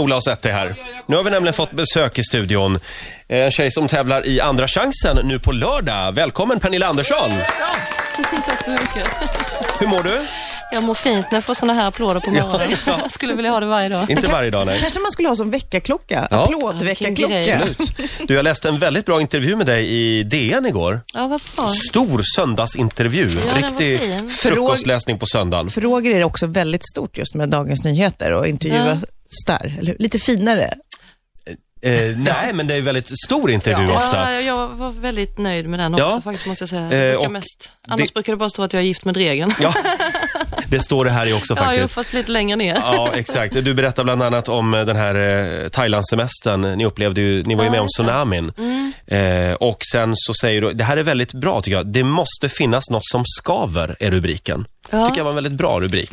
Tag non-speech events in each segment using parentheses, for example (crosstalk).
Ola och sätt dig här. Nu har vi nämligen fått besök i studion. Eh, En tjej som tävlar i Andra chansen nu på lördag. Välkommen Pernilla Andersson! Tack så mycket. Hur mår du? Jag mår fint när jag får såna här applåder på morgonen. Ja, (laughs) ja. Jag skulle vilja ha det varje dag. Inte varje dag, nej. Kanske man skulle ha som väckarklocka. Ja. Applådväckarklocka. Du, jag läste en väldigt bra intervju med dig i DN igår. Ja, vad bra. Stor söndagsintervju. var Riktig frukostläsning på söndagen. För Roger är det också väldigt stort just med Dagens Nyheter och intervjua där. Eller? Lite finare. Eh, nej, men det är väldigt stor intervju ofta. Ja, jag var väldigt nöjd med den Ja. också faktiskt, måste jag säga. Eh, mest. Annars det- brukar det bara stå att jag är gift med Dregen. Ja, (laughs) det står det här i också Ja, faktiskt. fast lite längre ner. Ja, exakt. Du berättar bland annat om eh, den här eh, Thailandssemestern. Ni upplevde ju, ni var ju med om tsunamin. Eh, och sen så säger du, det här är väldigt bra tycker jag. Det måste finnas något som skaver, är rubriken. Ja. Tycker jag var en väldigt bra rubrik.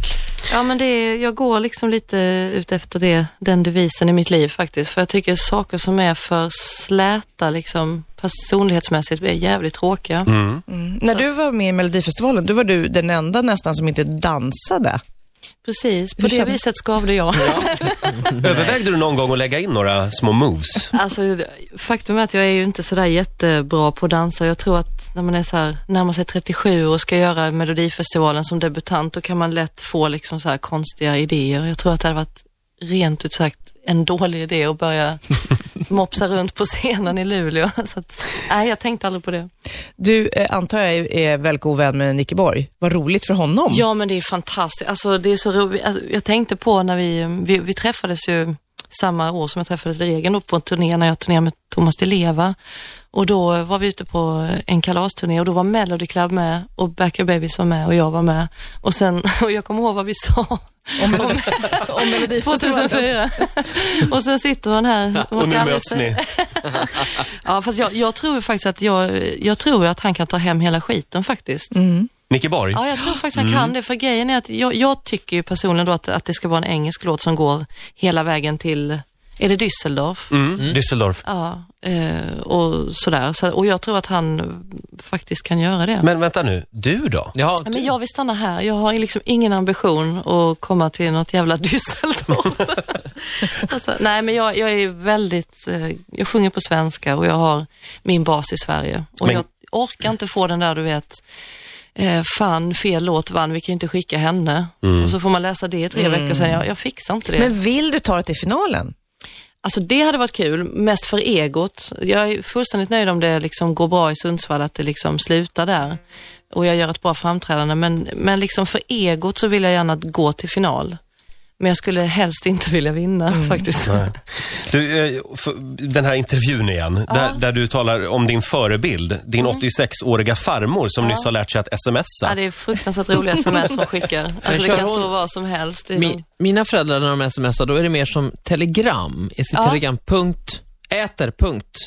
Ja, men det är, jag går liksom lite ut efter det, den devisen i mitt liv faktiskt. För jag tycker saker som är för släta liksom personlighetsmässigt blir jävligt tråkiga. Mm. När du var med i Melodifestivalen, då var du den enda nästan som inte dansade. Precis, på det viset skavde jag. (laughs) Övervägde du någon gång att lägga in några små moves? Alltså, faktum är att jag är ju inte sådär jättebra på att dansa. Jag tror att när man är så här, närmar sig 37 och ska göra Melodifestivalen som debutant, då kan man lätt få liksom så här konstiga idéer. Jag tror att det hade varit rent ut sagt en dålig idé att börja mopsa runt på scenen i Luleå. (laughs) Så att, nej, jag tänkte aldrig på det. Du, eh, antar jag, är- väldigt god vän med Nicke Borg. Vad roligt för honom. Ja, men det är fantastiskt. Alltså, det är så roligt. Alltså, jag tänkte på när vi, vi, vi träffades ju samma år som jag träffade Regen på en turné, när jag turnerade med Thomas Di Leva. Och då var vi ute på en kalasturné och då var Melody Club med och Back Your Babies var med och jag var med. Och sen, (laughs) och jag kommer ihåg vad vi sa. Om, Melodi- om Melodifestivalen. 2004. och sen sitter man här. Och ska nu möts ni. Ja, fast jag, jag tror faktiskt att jag, jag tror att han kan ta hem hela skiten faktiskt. Mm. Nicke Borg? Ja, jag tror faktiskt han kan det. För grejen är att jag, jag tycker ju personligen då att, att det ska vara en engelsk låt som går hela vägen till, är det Düsseldorf? Mm. Düsseldorf. Ja, eh, och sådär. Så, och jag tror att han faktiskt kan göra det. Men vänta nu, du då? Ja, Ja, men jag vill stanna här. Jag har liksom ingen ambition att komma till något jävla (laughs) Düsseldorf. (laughs) alltså, nej, men jag, jag är väldigt, eh, jag sjunger på svenska och jag har min bas i Sverige. Och Men- jag orkar inte få den där, du vet, eh, fan, fel låt vann, vi kan ju inte skicka henne. Och så får man läsa det i tre veckor sen. Jag, jag fixar inte det. Men vill du ta det till finalen? Alltså det hade varit kul, mest för egot. Jag är fullständigt nöjd om det liksom går bra i Sundsvall, att det liksom slutar där. Och jag gör ett bra framträdande, men, men liksom för egot så vill jag gärna gå till final. Men jag skulle helst inte vilja vinna faktiskt. Du, eh, den här intervjun igen, där, där du talar om din förebild, din 86-åriga farmor som nyss har lärt sig att smsa. Ja, det är fruktansvärt roliga sms som skickar. (laughs) Alltså, det kan hon- stå vad som helst. Mi, nog- mina föräldrar när de smsar, då är det mer som telegram. I sitt Ja. telegram, punkt, äter, punkt.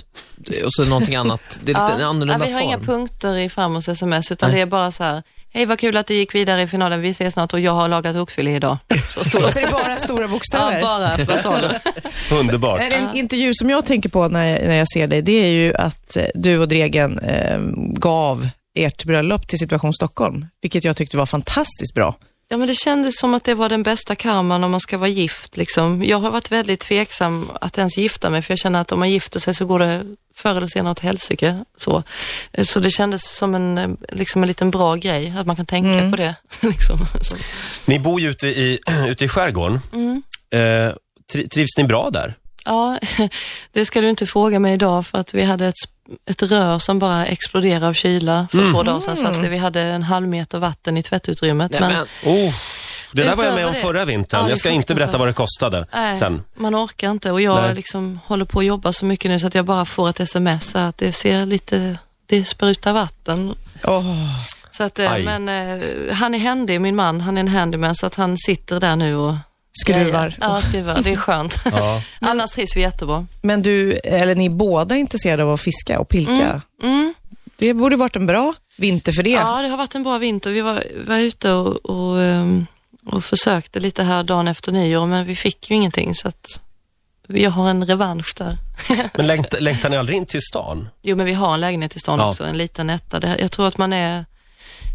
Och så någonting annat. Det är lite en annorlunda ja, vi har form. inga punkter i farmors sms, utan det är bara så här, hej vad kul att det gick vidare i finalen, vi ses snart och jag har lagat oxfilé idag. Så det. så är det bara stora Ja, bokstäver. bara versaler. (laughs) Underbart. En intervju som jag tänker på när jag, när jag ser dig, det är ju att eh, du och Dregen eh, gav ert bröllop till Situation Stockholm, vilket jag tyckte var fantastiskt bra. Ja, men det kändes som att det var den bästa karman om man ska vara gift. Liksom. Jag har varit väldigt tveksam att ens gifta mig, för jag känner att om man gifter sig så går det förr eller senare åt helsike. Så. Eh, så det kändes som en, eh, liksom en liten bra grej, att man kan tänka på det. (laughs) liksom. Ni bor ju ute i, (clears throat) ute i skärgården. Mm. Eh, tri- trivs ni bra där? Ja, (laughs) det ska du inte fråga mig idag för att vi hade ett, ett rör som bara exploderade av kyla för två dagar sedan. Så att vi hade en halv meter vatten i tvättutrymmet. Nej, men, men, Oh, det där var jag med om det- förra vintern. Ja, är jag ska inte berätta vad det kostade Nej, sen. man orkar inte och jag Nej. liksom håller på att jobba så mycket nu så att jag bara får ett sms att det ser lite, det sprutar vatten. Oh. Så att, eh, Aj. men eh, han är händig, min man, han är en handyman så att han sitter där nu och Skruvar. Ja, skruvar. Det är skönt. (laughs) Ja. (laughs) Annars trivs vi jättebra. Men du, eller ni är båda intresserade av att fiska och pilka. Mm. Det borde varit en bra vinter för det. Ja, det har varit en bra vinter. Vi var, var ute och, och, ehm, och försökte lite här dagen efter nyår, men vi fick ju ingenting så att jag har en revansch där. (laughs) Men längt, längtar ni aldrig in till stan? Jo, men vi har en lägenhet i stan Ja. också, en liten etta. Det, jag tror att man är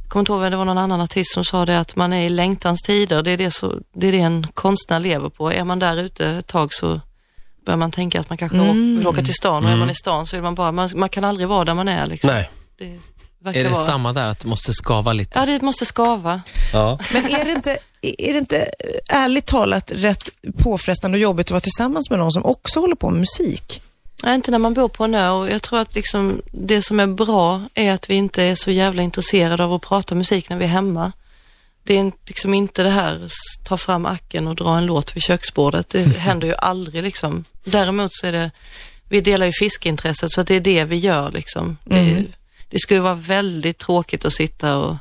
jag kommer inte ihåg, det var någon annan artist som sa det att man är i längtans tider. Det är det, så, det är det en konstnär lever på. Är man där ute ett tag så börjar man tänka att man kanske Mm. vill åka till stan och är man i stan så är man bara, man, man kan aldrig vara där man är liksom. Nej. Det verkar Är det vara. samma där, att det måste skava lite? Ja, det måste skava. Ja. Men är det, inte, är det inte eh, ärligt talat rätt påfrestande och jobbigt att vara tillsammans med någon som också håller på med musik? Nej, inte när man bor på en ö och jag tror att liksom det som är bra är att vi inte är så jävla intresserade av att prata musik när vi är hemma. Det är liksom inte det här ta fram acken och dra en låt vid köksbordet. Det (laughs) händer ju aldrig liksom. Däremot så är det, vi delar ju fiskeintresset så att det är det vi gör liksom. Det, är, ju- det skulle vara väldigt tråkigt att sitta och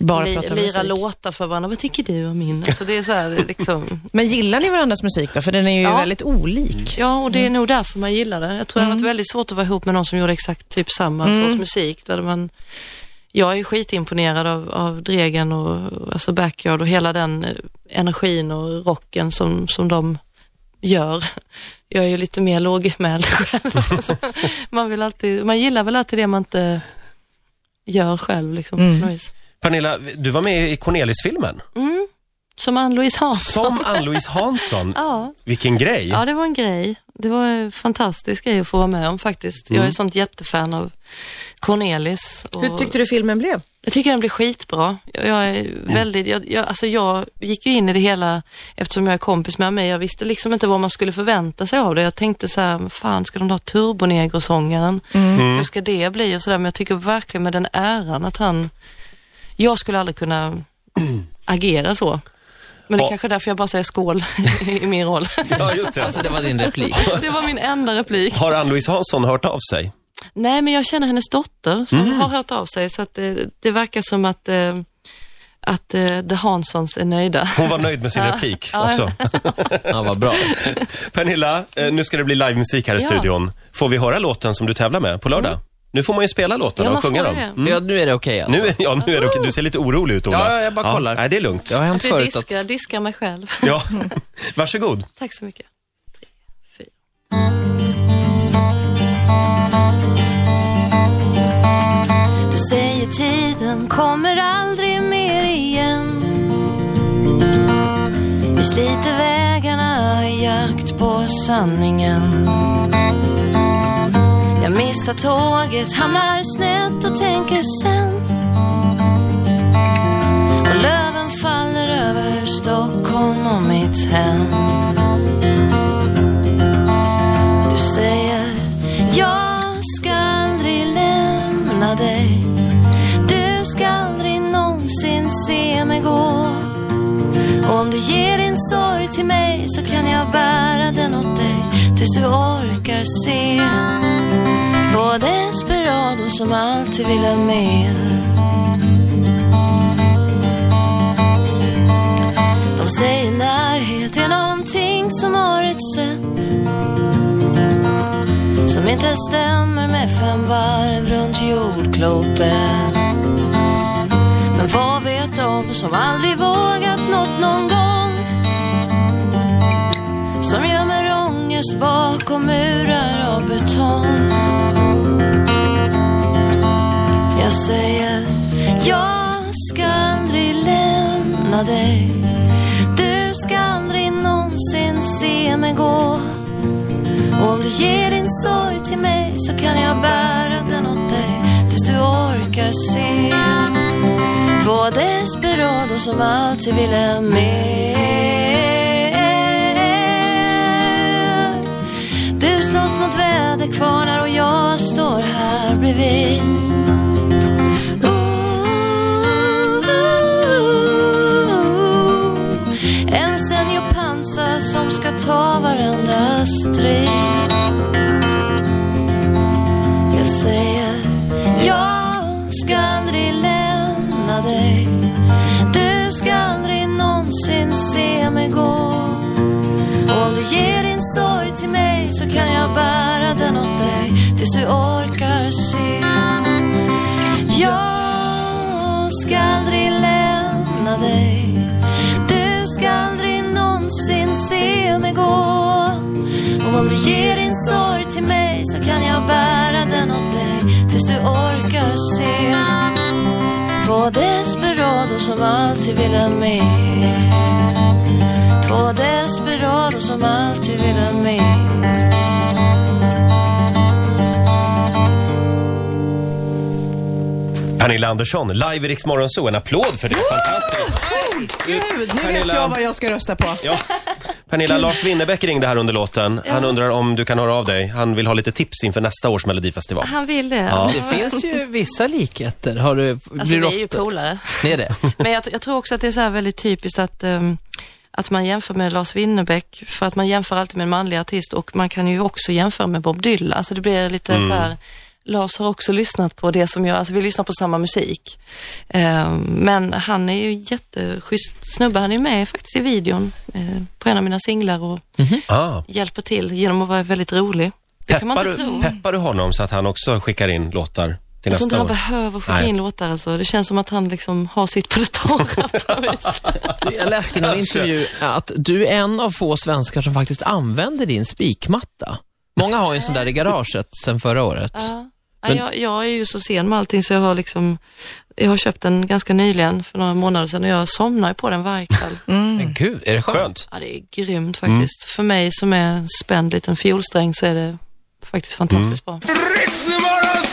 Bara li, prata lira musik. låtar för varandra. Vad tycker du om min? Alltså det är så här, (laughs) liksom, Men gillar ni varandras musik då? För den är ju Ja. väldigt olik. Ja, och det är nog därför man gillar det. Jag tror det har varit väldigt svårt att vara ihop med någon som gjorde exakt typ samma sorts musik. Där man, jag är skitimponerad av, av Dregen och alltså Backyard och hela den eh, energin och rocken som, som de gör. Jag är ju lite mer lågmäld (laughs) själv. man, vill alltid, man gillar väl alltid det man inte gör själv. Liksom, Mm. Pernilla, du var med i Cornelis-filmen. Mm. Som Ann-Louise Hansson. Som Ann-Louise Hansson. (laughs) Ja. Vilken grej. Ja, det var en grej. Det var en fantastisk grej att få vara med om faktiskt. Jag är sånt jättefan av Cornelis. Och Hur tyckte du filmen blev? Jag tycker den blir skitbra. Jag, jag är väldigt, jag, jag, alltså jag gick ju in i det hela eftersom jag är kompis med mig. Jag visste liksom inte vad man skulle förvänta sig av det. Jag tänkte så här, fan ska de ha Turbonegrosångaren? Hur ska det bli och sådär. Men jag tycker verkligen med den äran att han, jag skulle aldrig kunna (clears throat) agera så. Men det är Ja. kanske är därför jag bara säger skål (laughs) i min roll. Ja, just det. Alltså, det var din replik. (laughs) Det var min enda replik. Har Ann-Louise Hansson hört av sig? Nej, men jag känner hennes dotter som har hört av sig så att det, det verkar som att, eh, att eh, The Hanssons är nöjda. Hon var nöjd med sin Ja. replik Ja, också. (laughs) Ja, vad bra. (laughs) Pernilla, eh, nu ska det bli livemusik här i Ja. studion. Får vi höra låten som du tävlar med på lördag? Nu får man ju spela låtarna Ja, och sjunga dem. det. Mm. Ja, nu är det okej alltså. Nu, är- ja, nu är det okej. Du ser lite orolig ut, Ola. Ja, ja, jag bara kollar. Nej, det är lugnt. Det har hänt förut att... diskar, diskar mig själv. Ja, (laughs) varsågod. Tack så mycket. Tre, fyra. Sliter vägarna i jakt på sanningen. Jag missar tåget, hamnar snett och tänker sen. Och löven faller över Stockholm och mitt hem. Du säger jag ska aldrig lämna dig. Du ska aldrig någonsin se mig gå om du ger din sorg till mig så kan jag bära den åt dig tills du orkar se. Två desperados som alltid vill ha mer De säger närhet är någonting som har ett sätt. Som inte stämmer med fem varv runt jordklotet. Men vad vet de som aldrig vågat något någon gång? Som gömmer ångest bakom murar av betong. Jag säger, jag ska aldrig lämna dig. Du ska aldrig någonsin se mig gå. Och om du ger din sorg till mig så kan jag bära den åt dig tills du orkar se. Två desperados som alltid ville mer. Du slåss mot väderkvarnar och jag står här bredvid. Ooh, en seniorpansar som ska ta varenda strid. Så kan jag bära den åt dig tills du orkar se. Jag ska aldrig lämna dig. Du ska aldrig någonsin se mig gå. Och om du ger din sorg till mig så kan jag bära den åt dig tills du orkar se. På desperado som alltid vill ha mer. Två desperados som alltid vill ha mer. Pernilla Andersson, live i Rix Morgon Zoo. En applåd för det. Fantastiskt. Gud, nu vet Pernilla. jag vad jag ska rösta på. Ja. Pernilla, Lars Winnerbäck ringde här under låten. Han undrar om du kan höra av dig. Han vill ha lite tips inför nästa års Melodifestival. Han vill det. Ja. Det finns ju vissa likheter. Har du, Alltså blir vi är ju polare. Ni är det? (laughs) Men jag, jag tror också att det är så här väldigt typiskt att, ehm, att man jämför med Lars Winnerbäck för att man jämför alltid med en manlig artist och man kan ju också jämfara med Bob Dylan. Alltså det blir lite Mm. så här, Lars har också lyssnat på det som jag, alltså vi lyssnar på samma musik. Ehm, men han är ju jätteschysst snubbe, han är med faktiskt i videon eh, på en av mina singlar och Ah. hjälper till genom att vara väldigt rolig. Det kan man Peppar, inte du, tro. peppar du honom så att han också skickar in låtar till Jag tror inte nästa han år? behöver skicka Nej. in låtar alltså. Det känns som att han liksom har sitt på det torra på något vis. Jag läste i någon intervju att du är en av få svenskar som faktiskt använder din spikmatta. Många har ju en sån där i garaget sedan förra året. Ja. Men- Ja, jag, jag är ju så sen med allting så jag har liksom, jag har köpt den ganska nyligen för några månader sedan och jag somnar på den varje kväll. (laughs) Men gud, är det skönt? Skönt. Ja, det är grymt faktiskt. För mig som är en spänd liten fiolsträng så är det faktiskt fantastiskt bra. Ritzmorgon